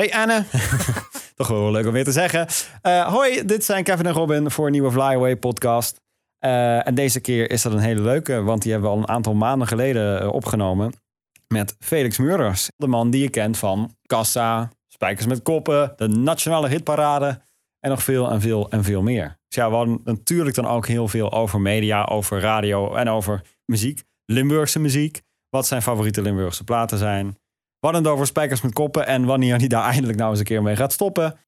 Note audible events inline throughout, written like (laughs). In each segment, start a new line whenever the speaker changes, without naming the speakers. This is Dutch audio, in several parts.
Hey Anne. (laughs) Toch wel leuk om weer te zeggen. Uh, hoi, dit zijn Kevin en Robin voor een nieuwe Flyaway podcast. Uh, en deze keer is dat een hele leuke, want die hebben we al een aantal maanden geleden uh, opgenomen. Met Felix Murders. De man die je kent van Kassa, Spijkers met Koppen, de Nationale Hitparade en nog veel en veel en veel meer. Dus ja, we hadden natuurlijk dan ook heel veel over media, over radio en over muziek. Limburgse muziek. Wat zijn favoriete Limburgse platen zijn. We hadden het over Spijkers met Koppen en wanneer hij daar (laughs) eindelijk nou eens een keer mee gaat stoppen.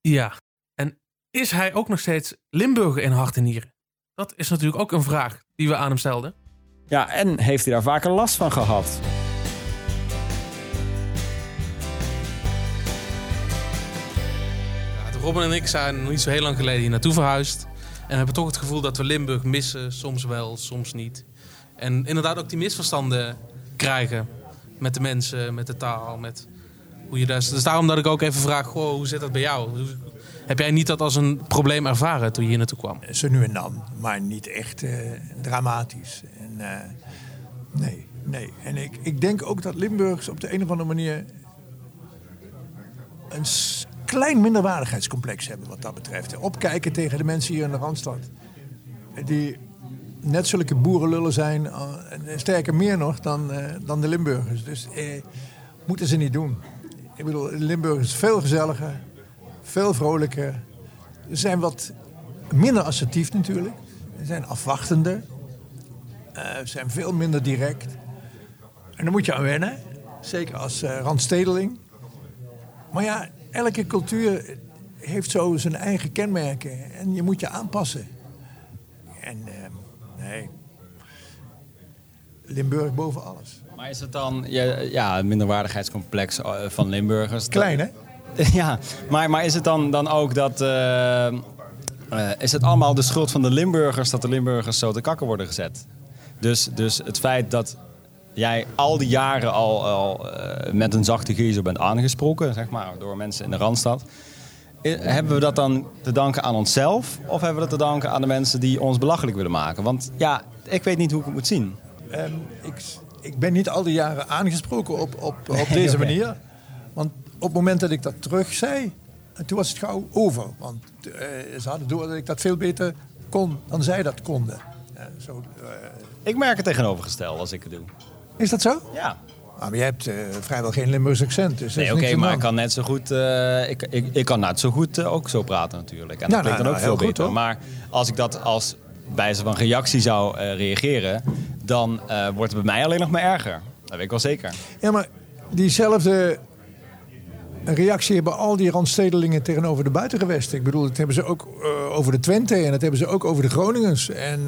Ja, en is hij ook nog steeds Limburger in hart en nieren? Dat is natuurlijk ook een vraag die we aan hem stelden.
Ja, en heeft hij daar vaker last van gehad?
Ja, Robin en ik zijn nog niet zo heel lang geleden hier naartoe verhuisd. En hebben toch het gevoel dat we Limburg missen. Soms wel, soms niet. En inderdaad ook die misverstanden krijgen. Met de mensen, met de taal, met hoe je daar... Dus daarom dat ik ook even vraag, goh, hoe zit dat bij jou? Heb jij niet dat als een probleem ervaren toen je hier naartoe kwam?
Zo nu en dan, maar niet echt uh, dramatisch. En, uh, nee, nee. En ik, ik denk ook dat Limburgers op de een of andere manier... een klein minderwaardigheidscomplex hebben wat dat betreft. Opkijken tegen de mensen hier in de Randstad. Die net zulke boerenlullen zijn. Uh, sterker meer nog dan, uh, dan de Limburgers. Dus eh, moeten ze niet doen. Ik bedoel, Limburg is veel gezelliger. Veel vrolijker. Ze zijn wat minder assertief natuurlijk. Ze zijn afwachtender. Ze zijn veel minder direct. En daar moet je aan wennen. Zeker als randstedeling. Maar ja, elke cultuur heeft zo zijn eigen kenmerken. En je moet je aanpassen. En uh, nee, Limburg boven alles.
Maar is het dan ja, ja een minderwaardigheidscomplex van Limburgers? (laughs)
Klein, hè?
ja, maar, maar is het dan, dan ook dat... Uh, uh, is het allemaal de schuld van de Limburgers dat de Limburgers zo te kakken worden gezet? Dus, dus het feit dat jij al die jaren al, al uh, met een zachte giezer bent aangesproken, zeg maar, door mensen in de Randstad. Hebben we dat dan te danken aan onszelf? Of hebben we dat te danken aan de mensen die ons belachelijk willen maken? Want ja, ik weet niet hoe ik het moet zien.
Um, ik, ik ben niet al die jaren aangesproken op, op, op (laughs) deze manier. Want op het moment dat ik dat terug zei, toen was het gauw over. Want uh, ze hadden door dat ik dat veel beter kon dan zij dat konden. Uh, zo, uh,
ik merk het tegenovergesteld als ik het doe.
Is dat zo?
Ja.
Maar je hebt uh, vrijwel geen Limburgs accent. Dus
nee, oké, okay, maar ik kan net zo goed, uh, ik, ik, ik kan net zo goed uh, ook zo praten natuurlijk. En dat klinkt nou, dan ook nou, veel beter. Goed, maar als ik dat als wijze van reactie zou reageren, dan wordt het bij mij alleen nog maar erger. Dat weet ik wel zeker.
Ja, maar diezelfde reactie hebben al die randstedelingen tegenover de buitengewesten. Ik bedoel, dat hebben ze ook over de Twente en dat hebben ze ook over de Groningers. En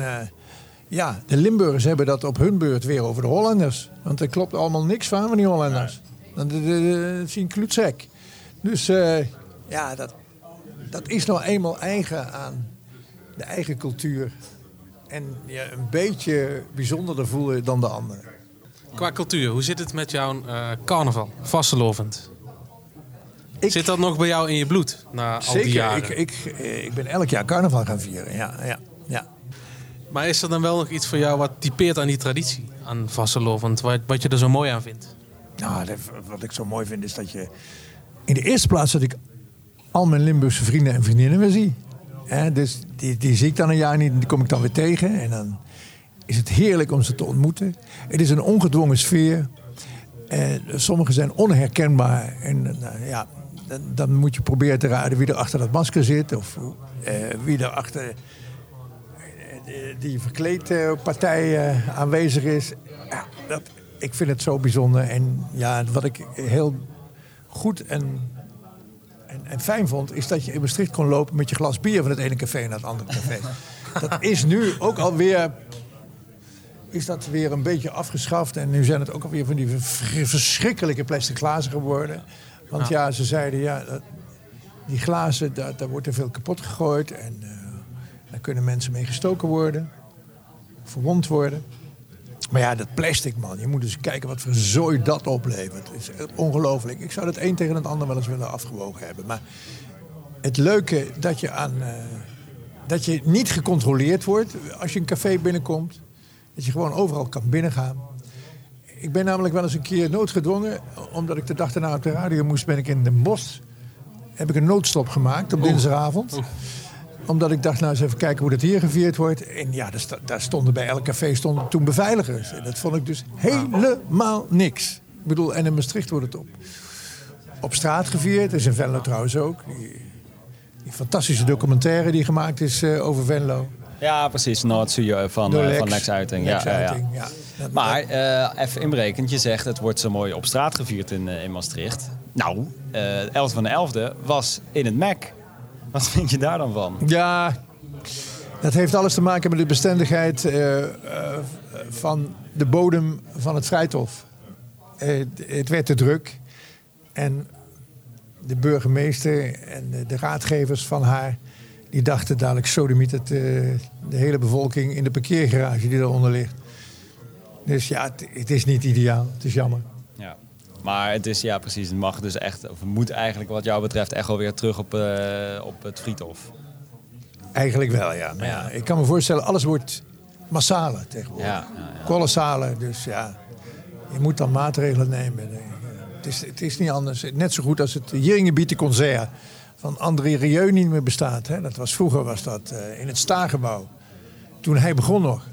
ja, de Limburgers hebben dat op hun beurt weer over de Hollanders. Want er klopt allemaal niks van van die Hollanders. Dat is een kloetzek. Dus uh, ja, dat, dat is nou eenmaal eigen aan de eigen cultuur. En je een beetje bijzonderder voelen dan de anderen.
Qua cultuur, hoe zit het met jouw uh, carnaval, vastelovend? Ik, zit dat nog bij jou in je bloed na al
zeker,
die jaren?
Ik, ik, ik ben elk jaar carnaval gaan vieren, ja, ja.
Maar is er dan wel nog iets voor jou wat typeert aan die traditie? Aan Vasselovend, wat, wat je er zo mooi aan vindt?
Nou, wat ik zo mooi vind is dat je... In de eerste plaats dat ik al mijn Limburgse vrienden en vriendinnen weer zie. dus die, die zie ik dan een jaar niet en die kom ik dan weer tegen. En dan is het heerlijk om ze te ontmoeten. Het is een ongedwongen sfeer. En sommigen zijn onherkenbaar. En nou, ja, dan, moet je proberen te raden wie er achter dat masker zit. Of uh, wie er achter die verkleedde partij uh, aanwezig is. Ja, dat, ik vind het zo bijzonder. En ja, wat ik heel goed en, en, en, fijn vond, is dat je in Maastricht kon lopen met je glas bier van het ene café naar het andere café. (laughs) dat is nu ook alweer. Is dat weer een beetje afgeschaft. En nu zijn het ook alweer van die verschrikkelijke plastic glazen geworden. Want ja, ja ze zeiden ja, dat, die glazen, daar, daar wordt er veel kapot gegooid. En uh, daar kunnen mensen mee gestoken worden, verwond worden. Maar ja, dat plastic, man. Je moet dus kijken wat voor zooi dat oplevert. Het is ongelooflijk. Ik zou dat een tegen het ander wel eens willen afgewogen hebben. Maar het leuke dat je aan. Uh, dat je niet gecontroleerd wordt als je een café binnenkomt. Dat je gewoon overal kan binnengaan. ik ben namelijk wel eens een keer noodgedwongen. Omdat ik de dag daarna op de radio moest, ben ik in Den Bosch. Heb ik een noodstop gemaakt op dinsdagavond. Omdat ik dacht, nou eens even kijken hoe dat hier gevierd wordt. En ja, daar, stonden bij elk café stonden toen beveiligers. En dat vond ik dus helemaal niks. Ik bedoel, en in Maastricht wordt het op, op straat gevierd. Is in Venlo trouwens ook. Die, die fantastische documentaire die gemaakt is eh, over Venlo.
Ja, precies. Noordzuur van, eh,
Lex.
van Lex Uiting. Ja,
Lex
ja.
Uiting,
Maar eh, even inbrekend, je zegt het wordt zo mooi op straat gevierd in, in Maastricht. Nou, eh 11 van de 11e was in het Mac. (laughs) Wat vind je daar dan van?
Ja, dat heeft alles te maken met de bestendigheid eh, eh, van de bodem van het Vrijthof. Het- werd te druk. En de burgemeester en de, raadgevers van haar... die dachten dadelijk sodemiet het, eh, de hele bevolking in de parkeergarage die daaronder ligt. Dus ja, het, het is niet ideaal. Het is jammer.
Maar het is, ja precies, het mag dus echt, of moet eigenlijk wat jou betreft echt wel weer terug op, eh, op het Friedhof.
Eigenlijk wel, ja. Maar ja, ik kan me voorstellen, alles wordt massaler tegenwoordig.
Ja, ja, ja.
kolossaler. Dus ja, je moet dan maatregelen nemen. Het is, het is niet anders. Net zo goed als het Jeringenbieten concert van André Rieu niet meer bestaat. Hè. Dat was, vroeger was dat eh, in het Staargebouw. Toen hij begon nog,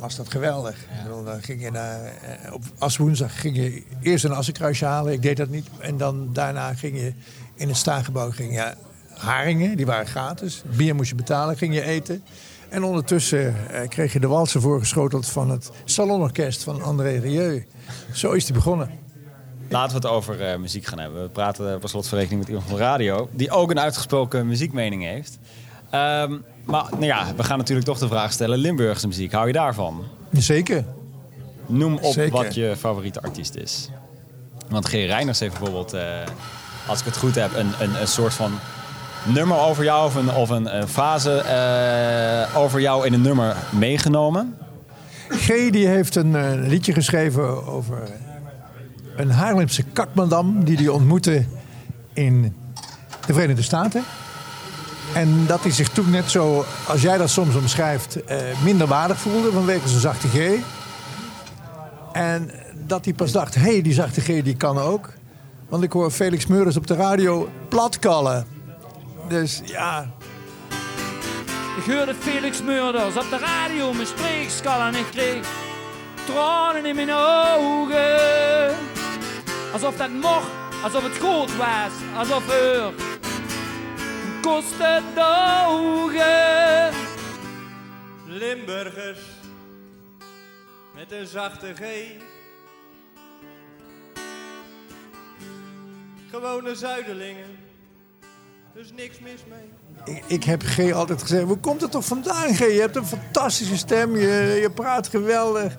was dat geweldig. Dan ging je naar, eh, op Aswoensdag ging je eerst een assenkruisje halen. Ik deed dat niet. En dan daarna ging je in het Staargebouw ging haringen, die waren gratis. Bier moest je betalen, ging je eten. En ondertussen eh, kreeg je de walsen voorgeschoteld van het salonorkest van André Rieu. Zo is hij begonnen.
Laten we het over eh, muziek gaan hebben. We praten per slotverrekening met iemand van de radio... die ook een uitgesproken muziekmening heeft. Ehm, maar nou ja, we gaan natuurlijk toch de vraag stellen... Limburgse muziek, hou je daarvan?
Zeker.
Noem op
Zeker.
wat je favoriete artiest is. Want G. Reiners heeft bijvoorbeeld, eh, als ik het goed heb, een, een, een soort van nummer over jou of een, of een, fase eh, over jou in een nummer meegenomen.
G die heeft een eh, liedje geschreven over een Haarlemse kakmadam die hij ontmoette in de Verenigde Staten. En dat hij zich toen net zo, als jij dat soms omschrijft, eh, minder waardig voelde vanwege zijn zachte G. En dat hij pas dacht, hé, hey, die zachte G die kan ook. Want ik hoor Felix Meurders op de radio platkallen. Dus ja,
Ik hoorde Felix Murders op de radio mijn spreekskal en ik kreeg tranen in mijn ogen. Alsof dat mocht, alsof het goed was, alsof er kosten ogen.
Limburgers met een zachte G. Gewone zuiderlingen, dus niks mis mee.
Ik, ik heb G altijd gezegd, hoe komt het toch vandaan G? Je hebt een fantastische stem, je, je praat geweldig.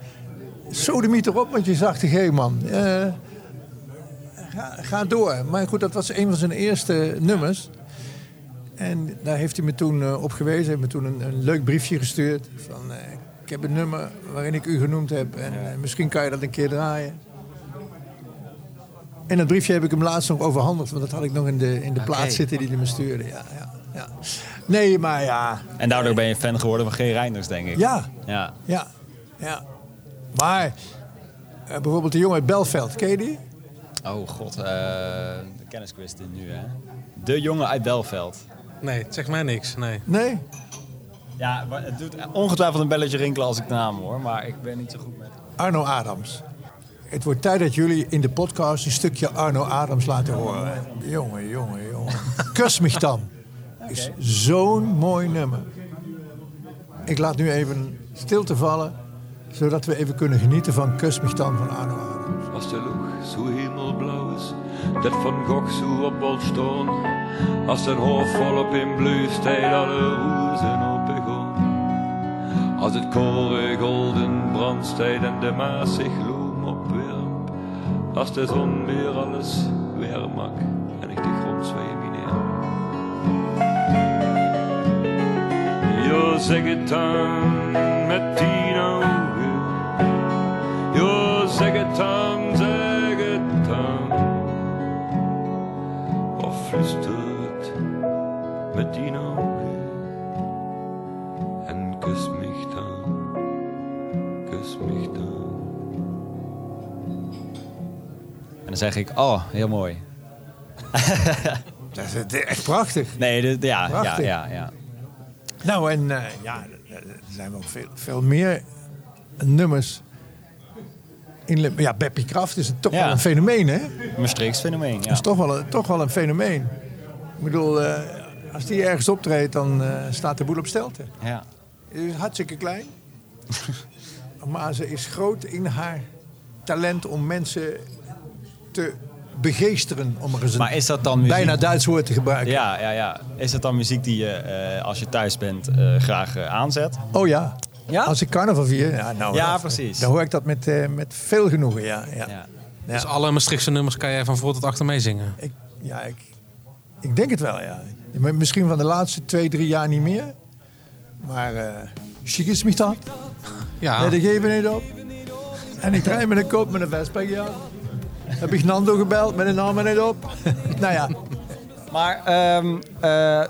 Sodemiet erop met je zachte G, man. Eh, ga, ga door. Maar goed, dat was een van zijn eerste nummers. En daar heeft hij me toen eh, op gewezen. Hij heeft me toen een, een leuk briefje gestuurd. Van, eh, ik heb een nummer waarin ik u genoemd heb. En eh, misschien kan je dat een keer draaien. En dat briefje heb ik hem laatst nog overhandigd. Want dat had ik nog in de, in de plaat zitten die hij me stuurde. Ja, ja, ja. Nee, maar ja.
En daardoor ben je fan geworden van G. Reinders, denk ik.
Ja,
Ja.
ja, ja. Maar bijvoorbeeld de jongen uit Belveld, ken je die?
Oh god, de kennisquiz dit nu hè. De jongen uit Belveld.
Nee, het zegt mij niks. Nee.
Nee?
Ja, maar het doet ongetwijfeld een belletje rinkelen als ik de naam hoor, maar ik ben niet zo goed met...
Arno Adams. Het wordt tijd dat jullie in de podcast een stukje Arno Adams laten horen. Jongen, jongen, jongen. (laughs) Kus mich dan. Is zo'n mooi nummer. Ik laat nu even stilte vallen, zodat we even kunnen genieten van Kus mich dan van Arno Adams.
Als de lucht zo hemelblauw is, dat van Gogh zo op staan. Als den hoofd volop in blue staat, alle rozen op. Als het koren golden brand staat en de maas zich loom opwerpt. Als de zon weer alles weer maakt en ik de grond zweem neer. Zeg het dan zeg
ik, oh, heel mooi. (laughs)
Dat is echt prachtig.
Nee, dit- ja, ja,
Prachtig.
ja, ja.
Nou, en eh, ja, er zijn wel veel, veel meer nummers. In, ja, Beppie Kraft is toch
Ja.
wel een fenomeen, hè?
Maastrichts fenomeen, ja.
Dat is toch wel, een, toch wel een fenomeen. Ik bedoel, eh, als die ergens optreedt, dan eh, staat de boel op stelte.
ja.
Ze is hartstikke klein. (laughs) maar ze is groot in haar talent om mensen te begeesteren. Om er eens een
Maar is dat dan muziek?
bijna Duits woord te gebruiken.
Ja, ja, ja. Is dat dan muziek die je, eh, als je thuis bent, eh, graag eh, aanzet?
Oh ja.
Ja?
Als ik carnaval vier, ja, nou,
Ja,
dan-
precies.
Dan hoor ik dat met, eh, met veel genoegen, ja. ja.
Ja.
Ja.
Dus alle Maastrichtse nummers kan jij van voor tot achter meezingen.
Ik, ja, ik, ik denk het wel, ja. Misschien van de laatste twee, drie jaar niet meer. Maar eh chic is mich dat.
Ja,
Nee, dat geven niet op. En ik draai met een kop met een Vespa ja. Heb ik Nando gebeld met een naam niet op. (laughs) nou ja,
Maar ehm, eh,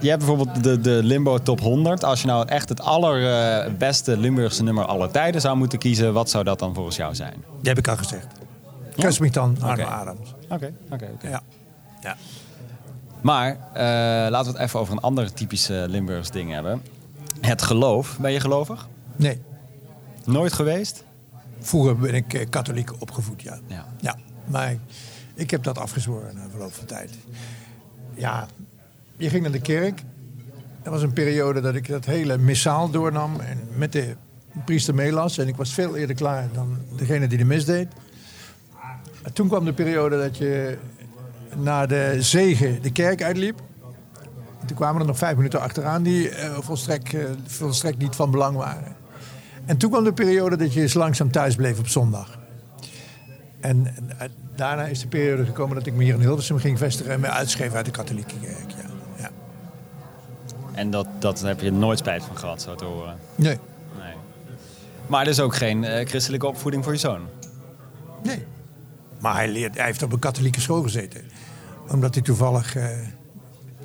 je hebt bijvoorbeeld de, de Limbo Top 100. Als je nou echt het allerbeste Limburgse nummer aller tijden zou moeten kiezen, wat zou dat dan volgens jou zijn?
die heb ik al gezegd. Kus mich dan, Arno
Oké.
Adams.
Oké, oké, oké.
Ja. ja.
Maar eh, laten we het even over een ander typische Limburgs ding hebben. Het geloof. Ben je gelovig?
Nee,
Nooit geweest?
Vroeger ben ik eh, katholiek opgevoed, ja.
Ja.
Ja, maar ik, ik heb dat afgezworen na verloop van tijd. Ja, je ging naar de kerk. Er was een periode dat ik dat hele missaal doornam en met de priester meelas. En ik was veel eerder klaar dan degene die de mis deed. En toen kwam de periode dat je na de zegen de kerk uitliep. En toen kwamen er nog vijf minuten achteraan die eh, volstrekt, eh, volstrekt niet van belang waren. En toen kwam de periode dat je eens langzaam thuis bleef op zondag. En daarna is de periode gekomen dat ik me hier in Hilversum ging vestigen en me uitschreef uit de katholieke kerk. Ja. Ja.
En dat, dat heb je nooit spijt van gehad, zo te horen.
Nee.
Nee. Maar er is ook geen eh, christelijke opvoeding voor je zoon.
nee. Maar hij, leert, hij heeft op een katholieke school gezeten. Omdat hij toevallig eh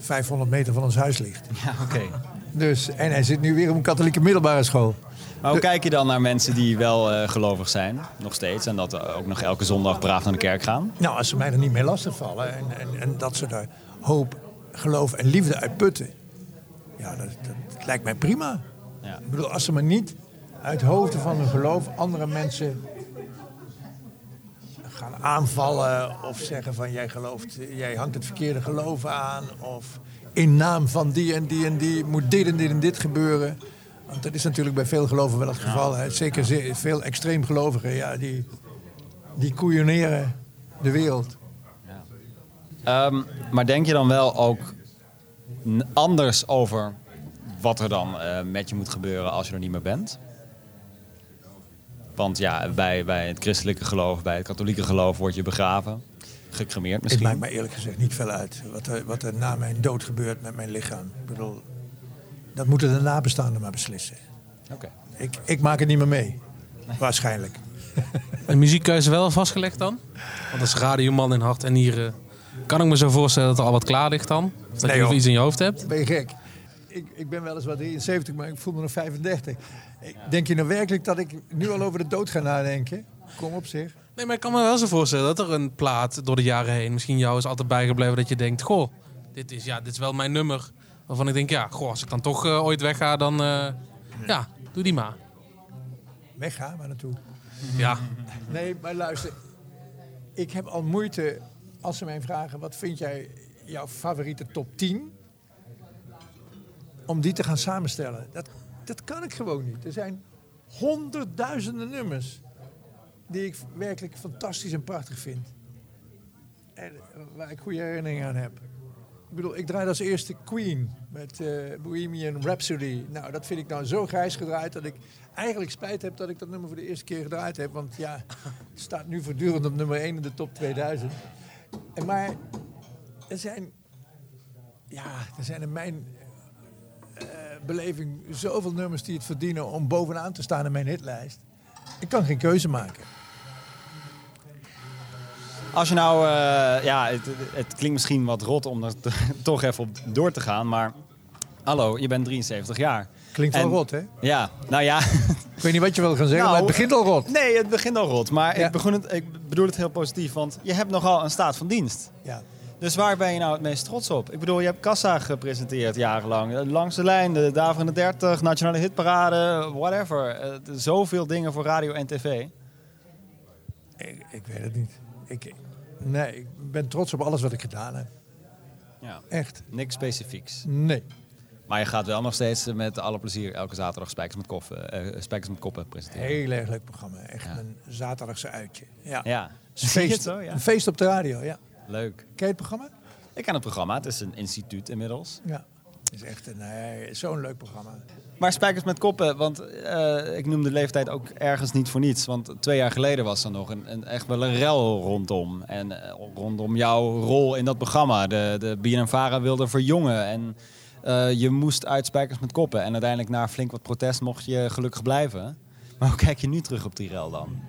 500 meter van ons huis ligt.
Ja, oké.
Dus, en hij zit nu weer op een katholieke middelbare school.
Maar hoe kijk je dan naar mensen die wel eh, gelovig zijn, nog steeds, en dat eh, ook nog elke zondag braaf naar de kerk gaan?
Nou, als ze mij er niet mee lastigvallen en, en, en dat ze daar hoop, geloof en liefde uit putten. Ja, dat, dat lijkt mij prima.
Ja.
Ik bedoel, als ze maar niet uit hoofden van hun geloof andere mensen gaan aanvallen of zeggen van jij gelooft, jij hangt het verkeerde geloof aan of in naam van die en die en die moet dit en dit en dit gebeuren. Want dat is natuurlijk bij veel geloven wel het geval. Hè. Zeker ze- veel extreem gelovigen, ja, die, die koeioneren de wereld.
Ehm, maar denk je dan wel ook anders over wat er dan eh, met je moet gebeuren als je er niet meer bent? Want ja, bij, bij het christelijke geloof, bij het katholieke geloof word je begraven. Gecremeerd
Het
misschien.
maakt mij eerlijk gezegd niet veel uit wat er, wat er na mijn dood gebeurt met mijn lichaam. Ik bedoel, dat moeten de nabestaanden maar beslissen.
Oké.
Ik, ik maak het niet meer mee. Waarschijnlijk. (laughs)
Een muziekkeuze wel vastgelegd dan? Want als radioman in hart en nieren... kan ik me zo voorstellen dat er al wat klaar ligt dan? Of dat
Nee,
je nog iets in je hoofd hebt?
Ben je gek? Ik, ik ben wel eens wat 73, maar ik voel me nog 35. Ik- Denk je nou werkelijk dat ik nu al over de dood ga nadenken? Kom op zich.
Nee, maar ik kan me wel zo voorstellen dat er een plaat door de jaren heen... misschien jou is altijd bijgebleven dat je denkt... Goh, dit is, ja, dit is wel mijn nummer. Waarvan ik denk, ja, goh, als ik dan toch eh, ooit wegga, dan... eh, ja, doe die maar.
Wegga, maar naartoe.
Ja,
Nee, maar luister. Ik heb al moeite als ze mij vragen: wat vind jij jouw favoriete top 10? Om die te gaan samenstellen. Dat, dat kan ik gewoon niet. Er zijn honderdduizenden nummers die ik werkelijk fantastisch en prachtig vind. En waar ik goede herinneringen aan heb. Ik bedoel, ik draaide als eerste Queen met eh, Bohemian Rhapsody. Nou, dat vind ik nou zo grijs gedraaid dat ik eigenlijk spijt heb dat ik dat nummer voor de eerste keer gedraaid heb. Want ja, het staat nu voortdurend op nummer 1 in de top 2000. En maar er zijn, ja, er zijn in mijn eh, beleving zoveel nummers die het verdienen om bovenaan te staan in mijn hitlijst. Ik kan geen keuze maken.
Als je nou, eh, ja, het, het klinkt misschien wat rot om er (laughs) toch even op door te gaan, maar hallo, je bent 73 jaar.
Klinkt wel rot, hè?
Ja, nou ja. (laughs)
Ik weet niet wat je wil gaan zeggen,
Nou,
maar het begint al rot.
Nee, het begint al rot. Maar
Ja.
ik, begon het, ik bedoel het heel positief, want je hebt nogal een staat van dienst.
Ja.
Dus waar ben je nou het meest trots op? Ik bedoel, je hebt Kassa gepresenteerd jarenlang. Eh, Langs de lijn, de Daverende 30, Nationale Hitparade, whatever. Eh, zoveel dingen voor radio en tv.
Ik, ik weet het niet. Ik, nee, ik ben trots op alles wat ik gedaan heb.
Ja.
Echt.
Niks specifieks.
Nee.
Maar je gaat wel nog steeds met alle plezier elke zaterdag Spijkers met, koffen, Spijkers met Koppen presenteren.
Heel erg leuk programma. Echt
Ja.
een zaterdagse uitje. Ja.
Ja,
feest,
zo? Ja.
een feest op de radio, ja.
Leuk.
Ken je het programma?
Ik ken het programma, het is een instituut inmiddels.
Ja. Is echt nee, zo'n leuk programma.
Maar Spijkers met Koppen, want eh, ik noem de leeftijd ook ergens niet voor niets. Want twee jaar geleden was er nog een, een, echt wel een rel rondom. En eh, rondom jouw rol in dat programma. De, de BNNVARA wilde verjongen en eh, je moest uit Spijkers met Koppen. En uiteindelijk na flink wat protest mocht je gelukkig blijven. Maar hoe kijk je nu terug op die rel dan?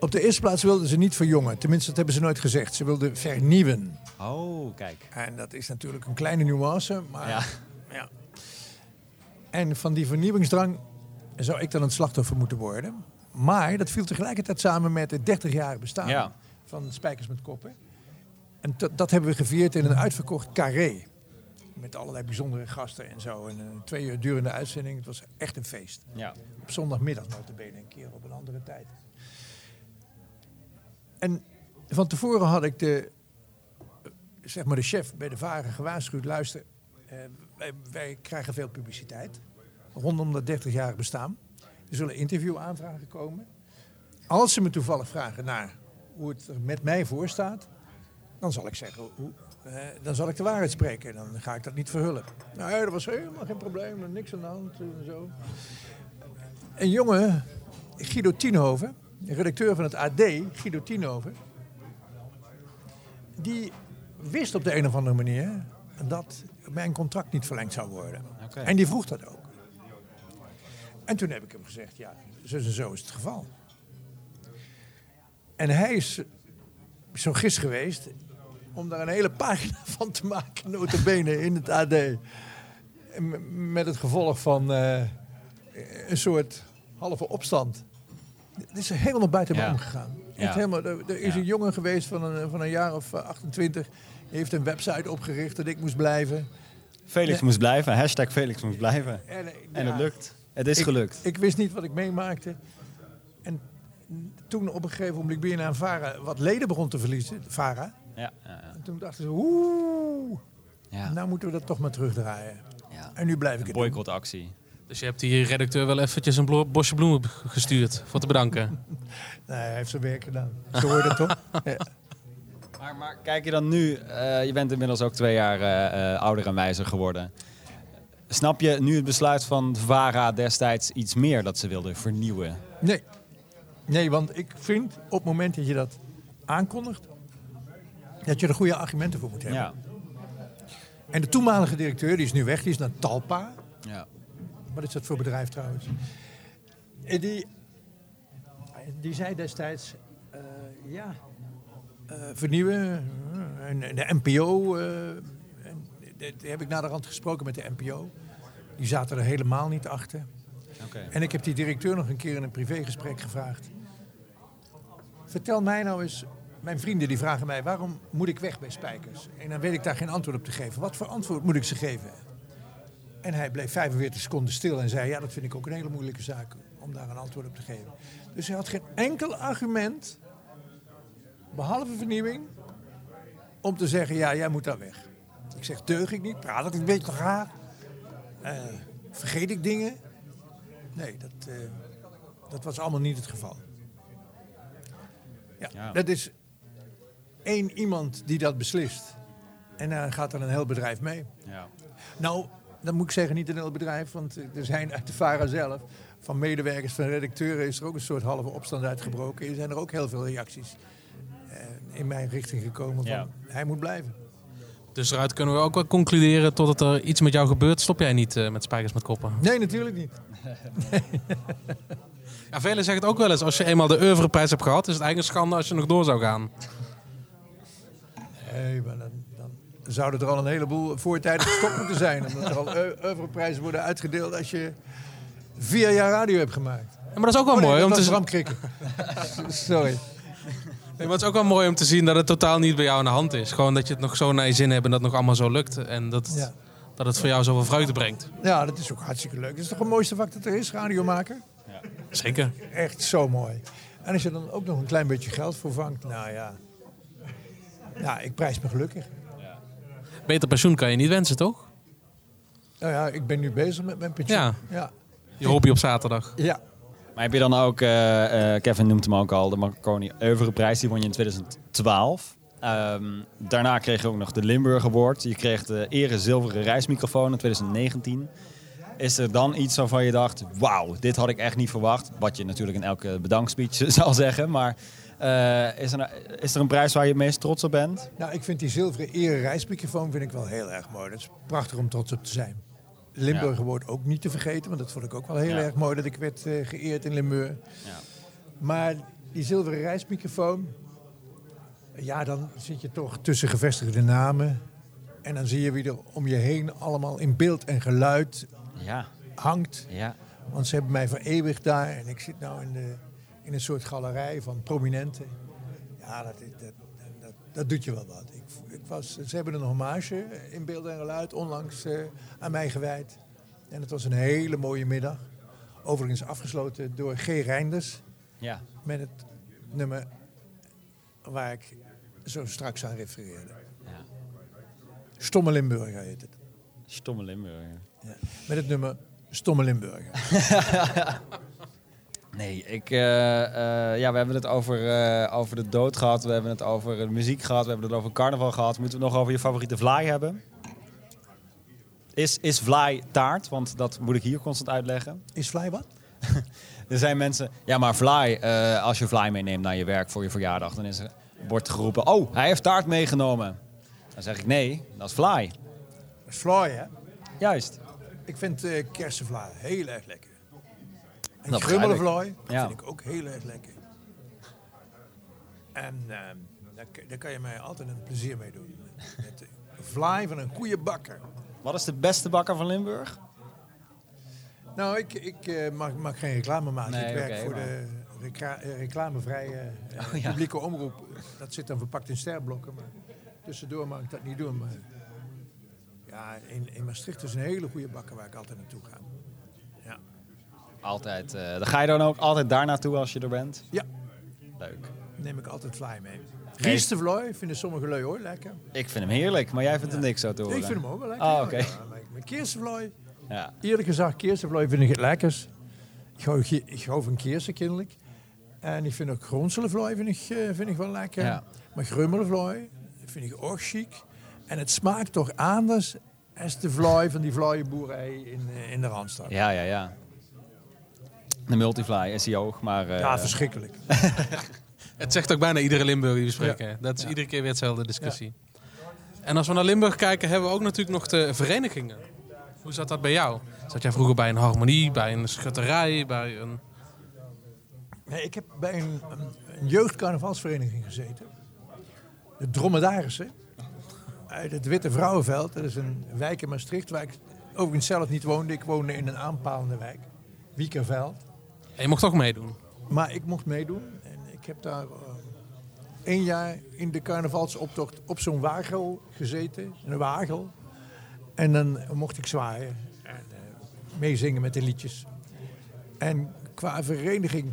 Op de eerste plaats wilden ze niet verjongen. Tenminste, dat hebben ze nooit gezegd. Ze wilden vernieuwen.
Oh, kijk.
En dat is natuurlijk een kleine nuance. Maar
Ja.
Ja. En van die vernieuwingsdrang zou ik dan het slachtoffer moeten worden. Maar dat viel tegelijkertijd samen met het 30-jarig bestaan
Ja.
van Spijkers met Koppen. En dat- dat hebben we gevierd in een uitverkocht carré. Met allerlei bijzondere gasten en zo. En een twee uur durende uitzending. Het was echt een feest.
Ja.
Op zondagmiddag notabene, een keer op een andere tijd. En van tevoren had ik de, zeg maar de chef bij de Varen gewaarschuwd. Luister, eh, wij, krijgen veel publiciteit rondom dat 30-jarig bestaan. Er zullen interviewaanvragen komen. Als ze me toevallig vragen naar hoe het er met mij voor staat, dan zal ik zeggen, hoe, eh, dan zal ik de waarheid spreken. Dan ga ik dat niet verhullen. Nou, dat was helemaal geen probleem, niks aan de hand en zo. Een jongen, Guido Tienhoven, redacteur van het AD, Guido Tienhoven, die wist op de een of andere manier dat mijn contract niet verlengd zou worden. En die vroeg dat ook. En toen heb ik hem gezegd, ja, zo en zo is het geval. En hij is zo gis geweest om daar een hele pagina (laughs) van te maken, notabene, in het AD. Met het gevolg van eh, een soort halve opstand. Het is helemaal buiten me
Ja.
omgegaan.
Ja.
Helemaal, er, er is
Ja.
een jongen geweest van een, van een jaar of eh, 28. Die heeft een website opgericht dat ik moest blijven.
Felix
Ja.
moest blijven, hashtag Felix moest blijven.
En, eh,
En het lukt. Het is
ik-
gelukt.
Ik wist niet wat ik meemaakte. En toen op een gegeven moment ben aan Vara wat leden begon te verliezen, Vara.
Ja, ja,
En toen dachten ze, oeh,
ja.
nou moeten we dat toch maar terugdraaien.
ja.
En nu blijf ik het doen.
Boycottactie.
Dus je hebt die redacteur wel eventjes een bosje bloemen gestuurd voor te bedanken. (laughs)
Nee, hij heeft zijn werk gedaan. Zo hoort het toch? (laughs) Ja.
Maar, maar kijk je dan nu, eh, je bent inmiddels ook twee jaar eh, eh, ouder en wijzer geworden. Snap je nu het besluit van VARA destijds iets meer dat ze wilden vernieuwen?
Nee. Nee, want ik vind op het moment dat je dat aankondigt, dat je er goede argumenten voor moet hebben.
Ja.
En de toenmalige directeur, die is nu weg, die is naar Talpa.
ja.
Wat is dat voor bedrijf trouwens? En Die, die zei destijds, eh, ja, eh, vernieuwen. eh, en, en de NPO, eh, en, die, die heb ik naderhand gesproken met de NPO. Die zaten er helemaal niet achter.
Oké.
En ik heb die directeur nog een keer in een privégesprek gevraagd. Vertel mij nou eens, mijn vrienden die vragen mij, waarom moet ik weg bij Spijkers? En dan weet ik daar geen antwoord op te geven. Wat voor antwoord moet ik ze geven? En hij bleef 45 seconden stil en zei, ja, dat vind ik ook een hele moeilijke zaak om daar een antwoord op te geven. Dus hij had geen enkel argument, behalve vernieuwing, om te zeggen, ja, jij moet daar weg. Ik zeg, deug ik niet? Praat ik een beetje raar? Eh, vergeet ik dingen? Nee, dat, eh, dat was allemaal niet het geval. Ja,
Ja.
dat is één iemand die dat beslist. En dan gaat er een heel bedrijf mee.
Ja.
Nou, dan moet ik zeggen niet een heel bedrijf, want er zijn uit de VARA zelf, van medewerkers, van redacteuren, is er ook een soort halve opstand uitgebroken. Er zijn er ook heel veel reacties eh, in mijn richting gekomen van
Ja.
hij moet blijven.
Dus eruit kunnen we ook wel concluderen totdat er iets met jou gebeurt. Stop jij niet eh, met spijkers met koppen.
Nee, natuurlijk niet. (laughs)
Ja, velen zeggen het ook wel eens. Als je eenmaal de oeuvreprijs hebt gehad, is het eigenlijk een schande als je nog door zou gaan.
Nee, maar dan, dan zouden er al een heleboel voortijdig gestopt moeten zijn. Omdat er al eu- oeuvreprijzen worden uitgedeeld als je vier jaar radio hebt gemaakt.
Ja, maar dat is ook wel
Oh, nee,
mooi
dat
om te
was
zien.
Bram Krikken. (laughs) Sorry.
Nee, maar het is ook wel mooi om te zien dat het totaal niet bij jou aan de hand is. Gewoon dat je het nog zo naar je zin hebt en dat het nog allemaal zo lukt. En dat,
Ja.
dat het voor jou zoveel vreugde brengt.
ja, dat is ook hartstikke leuk. Dat is toch het mooiste vak dat er is, radiomaker?
Zeker.
Echt zo mooi. En als je dan ook nog een klein beetje geld voor vangt, nou ja. Ja, ik prijs me gelukkig.
Beter pensioen kan je niet wensen, toch?
Nou ja, ik ben nu bezig met mijn pensioen.
Ja.
Ja.
Je hobby op zaterdag.
ja.
Maar heb je dan ook, eh, eh, Kevin noemt hem ook al, de Marconi Oeuvreprijs, die won je in 2012. Ehm, daarna kreeg je ook nog de Limburg Award. Je kreeg de ere zilveren reismicrofoon in 2019. Is er dan iets waarvan je dacht, wauw, dit had ik echt niet verwacht? Wat je natuurlijk in elke bedankspeech (laughs) zal zeggen. Maar eh, is, er, is er een prijs waar je het meest trots op bent?
Nou, ik vind die zilveren ere reismicrofoon vind ik wel heel erg mooi. Dat is prachtig om trots op te zijn. Limburg
Ja.
wordt ook niet te vergeten, want dat vond ik ook wel heel
Ja.
erg mooi dat ik werd eh, geëerd in Limburg.
Ja.
Maar die zilveren reismicrofoon, ja, dan zit je toch tussen gevestigde namen. En dan zie je wie er om je heen allemaal in beeld en geluid
Ja,
hangt.
ja.
Want ze hebben mij vereeuwigd daar en ik zit nou in, de, in een soort galerij van prominenten. Ja, dat, dat, dat, dat, dat doet je wel wat. Ik, ik was, ze hebben een hommage in beeld en geluid onlangs eh, aan mij gewijd. En het was een hele mooie middag. Overigens afgesloten door G. Reinders
ja.
met het nummer waar ik zo straks aan refereerde.
Ja.
Stomme Limburger heet het.
Stomme Limburger.
Ja. Met het nummer Stomme Limburger. (laughs)
Nee, ik, eh, eh, ja, we hebben het over, eh, over de dood gehad. We hebben het over de muziek gehad. We hebben het over carnaval gehad. Moeten we het nog over je favoriete vlaai hebben? Is, is vlaai taart? Want dat moet ik hier constant uitleggen.
Is Fly wat? (laughs)
Er zijn mensen... Ja, maar vlaai, als je vlaai meeneemt naar je werk voor je verjaardag... dan is er, wordt geroepen... Oh, hij heeft taart meegenomen. Dan zeg ik nee, dat is vlaai.
Dat is Fly, hè?
Juist.
Ik vind eh kersenvlaai heel erg lekker. En
Dat
grummelenvlaai
Ja.
vind ik ook heel erg lekker. En ehm, daar, kan je mij altijd een plezier mee doen. Met de vlaai van een goede bakker.
Wat is de beste bakker van Limburg?
Nou, ik, ik eh, mag, mag geen reclame maken.
Nee,
ik werk voor
maar-
de recla- eh, reclamevrije eh,
Oh, ja.
publieke omroep. Dat zit dan verpakt in sterblokken. Maar tussendoor mag ik dat niet doen. Maar ja, in, in Maastricht is een hele goede bakker waar ik altijd naartoe ga.
Altijd. eh dan ga je dan ook altijd daar naartoe als je er bent?
ja,
Leuk.
neem ik altijd fly mee. Gierstevlooi vinden sommige lui hoor lekker.
Ik vind hem heerlijk, maar jij vindt hem niks zo te horen.
Ik vind hem ook wel lekker.
Oh,
ja.
oké.
Ja, kierstevlooi,
Ja.
eerlijk gezegd, kierstevlooi vind ik het lekkers. Ik hou, ik hou van kiersen kinderlijk. En ik vind ook gronselenvlooi vind ik, eh, vind ik wel lekker.
Ja.
Maar grummelenvlooi vind ik ook chic. En het smaakt toch anders als de vlooi van die vlooienboerij in, eh, in de Randstad. Ja,
ja, ja. De multifly is ook, maar... eh,
verschrikkelijk. (laughs)
Het zegt ook bijna iedere Limburg die we spreken. Dat is iedere keer weer hetzelfde discussie. En als we naar Limburg kijken, hebben we ook natuurlijk nog de verenigingen. Hoe zat dat bij jou? Zat jij vroeger bij een harmonie, bij een schutterij, bij een...
Nee, ik heb bij een, een, een jeugdcarnavalsvereniging gezeten. De Dromedarissen. Uit het Witte Vrouwenveld. Dat is een wijk in Maastricht waar ik overigens zelf niet woonde. Ik woonde in een aanpalende wijk. Wiekerveld.
En je mocht ook meedoen.
Maar ik mocht meedoen. En ik heb daar eh, één jaar in de carnavalsoptocht op zo'n wagel gezeten. Een wagel. En dan mocht ik zwaaien. En eh, meezingen met de liedjes. En qua vereniging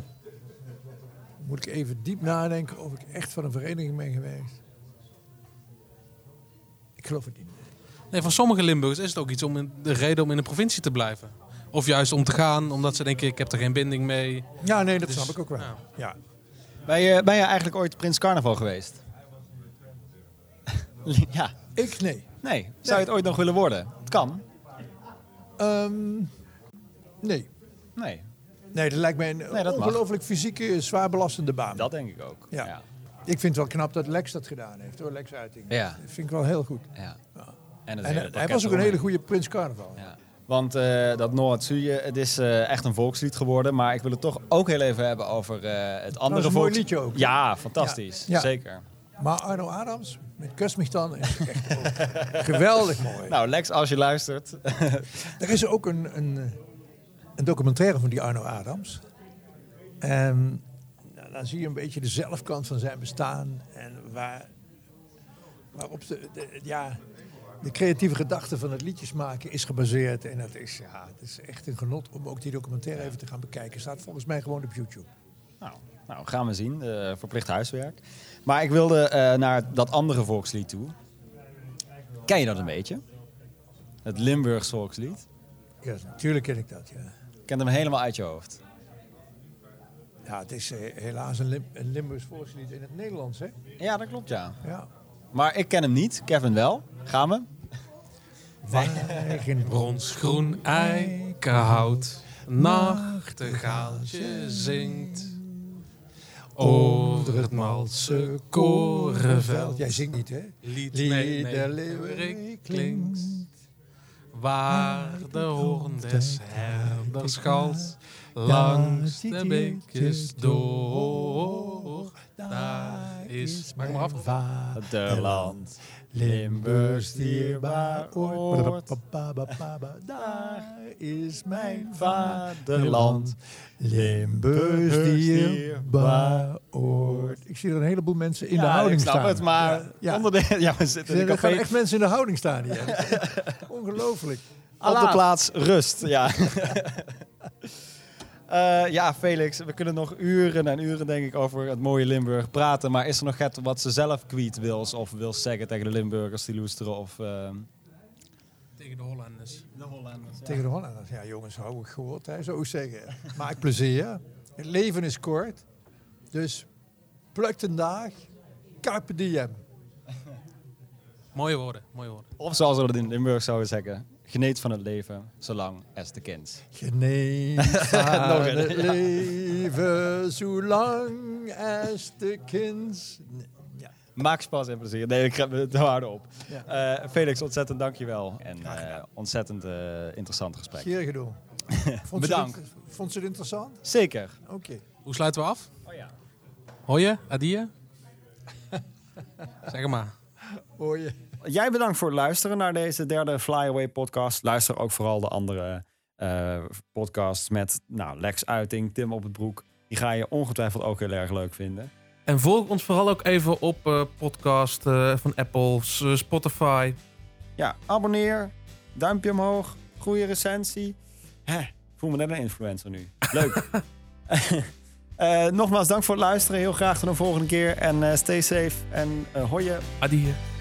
moet ik even diep nadenken of ik echt van een vereniging ben geweest. Ik geloof het niet.
Nee, voor sommige Limburgers is het ook iets om in, de reden om in de provincie te blijven. Of juist om te gaan, omdat ze denken, ik heb er geen binding mee.
Ja, nee, dat
Dus,
snap ik ook wel.
ja.
Ja.
Ben, je, ben je eigenlijk ooit Prins Carnaval geweest? (laughs) ja.
Ik nee.
Nee. Zou je het ooit nog willen worden? Het kan.
Ehm, nee.
Nee.
Nee, dat lijkt mij een
Nee,
ongelooflijk fysieke, zwaar belastende baan.
Dat denk ik ook.
Ja.
Ja.
Ik vind het wel knap dat Lex dat gedaan heeft, hoor, Lex Uiting.
Ja.
Dat vind ik wel heel goed.
ja. En, het
En
hele
eh, hij was ook een hele goede Prins Carnaval.
Ja. Want eh, dat Noord Zuye, het is eh, echt een volkslied geworden. Maar ik wil het toch ook heel even hebben over eh, het andere
een mooi
volkslied.
liedje ook.
Ja, fantastisch.
Ja.
Zeker.
Maar Arno Adams, met Kus mich dan, is echt geweldig mooi.
Nou, Lex, als je luistert. (laughs)
Er is ook een, een, een documentaire van die Arno Adams. En nou, dan zie je een beetje de zelfkant van zijn bestaan. En waar, waarop de, de- ja, de creatieve gedachte van het liedjes maken is gebaseerd. En dat is, ja, het is echt een genot om ook die documentaire even te gaan bekijken. Staat volgens mij gewoon op YouTube.
Nou, nou gaan we zien. eh, verplicht huiswerk. Maar ik wilde eh, naar dat andere volkslied toe. Ken je dat een beetje? Het Limburgs volkslied.
Ja, natuurlijk ken ik dat, ja.
Ik ken hem helemaal uit je hoofd.
Ja, het is eh, helaas een, Lim een Limburgs volkslied in het Nederlands, hè?
Ja, dat klopt, ja.
Ja.
Maar ik ken hem niet. Kevin wel. Gaan we?
Weigen
Bronsgroen eikenhout, nachtegaaltje zingt. Over het malse korenveld.
Jij zingt niet, hè?
Lied mee,
leeuwerik
klinkt. Waar de hoorn des herders galt, langs de beekjes door. Daar is, maak maar af.
Vaderland. Limburgs dierbaar oord.
Daar is mijn
Vaderland.
Limburgs dierbaar oord. Ik zie er een heleboel mensen in de
Ja,
houding
ik snap
staan.
het, maar
Ja,
onder de, (laughs) ja, we zitten in
Er
een
gaan
café.
echt mensen in de houding staan hier. (laughs) Ongelooflijk.
Op de plaats rust, ja. (laughs) Eh, ja, Felix, we kunnen nog uren en uren denk ik over het mooie Limburg praten. Maar is er nog het wat ze zelf kwijt wils of wil zeggen tegen de Limburgers die loesteren? Of, ehm,
Tegen de Hollanders.
de Hollanders.
Tegen de Hollanders. Ja, jongens, hou ik gehoord, hè, zou ik zeggen. Maak plezier. Het leven is kort. Dus pluk een dag. Carpe diem.
Mooie woorden, mooie woorden.
Of zoals we dat in Limburg zouden zeggen, geneet van het leven, zolang as the kind.
Geneem (laughs) van
Nog
het leven, zolang als de kind. Ja.
Maak spas en plezier. Nee, ik ga het houden op.
Ja.
Eh, Felix, ontzettend dankjewel. En eh, ontzettend eh, interessant gesprek.
Zeer. Vond
Bedankt.
Ze vond ze het interessant?
Zeker.
Oké.
Hoe sluiten we af?
Oh ja.
Hoor je? Adia? (laughs) zeg maar.
Hoor je?
Jij bedankt voor het luisteren naar deze derde Flyaway podcast. Luister ook vooral de andere eh, podcasts met nou, Lex Uiting, Tim op het broek. Die ga je ongetwijfeld ook heel erg leuk vinden.
En volg ons vooral ook even op eh, podcast eh, van Apple, Spotify.
Ja, abonneer, duimpje omhoog, goede recensie. Hè, voel me net een influencer nu. Leuk. (laughs) (laughs) Nogmaals, dank voor het luisteren. Heel graag tot een volgende keer. En stay safe. En eh hoi je.
Adia.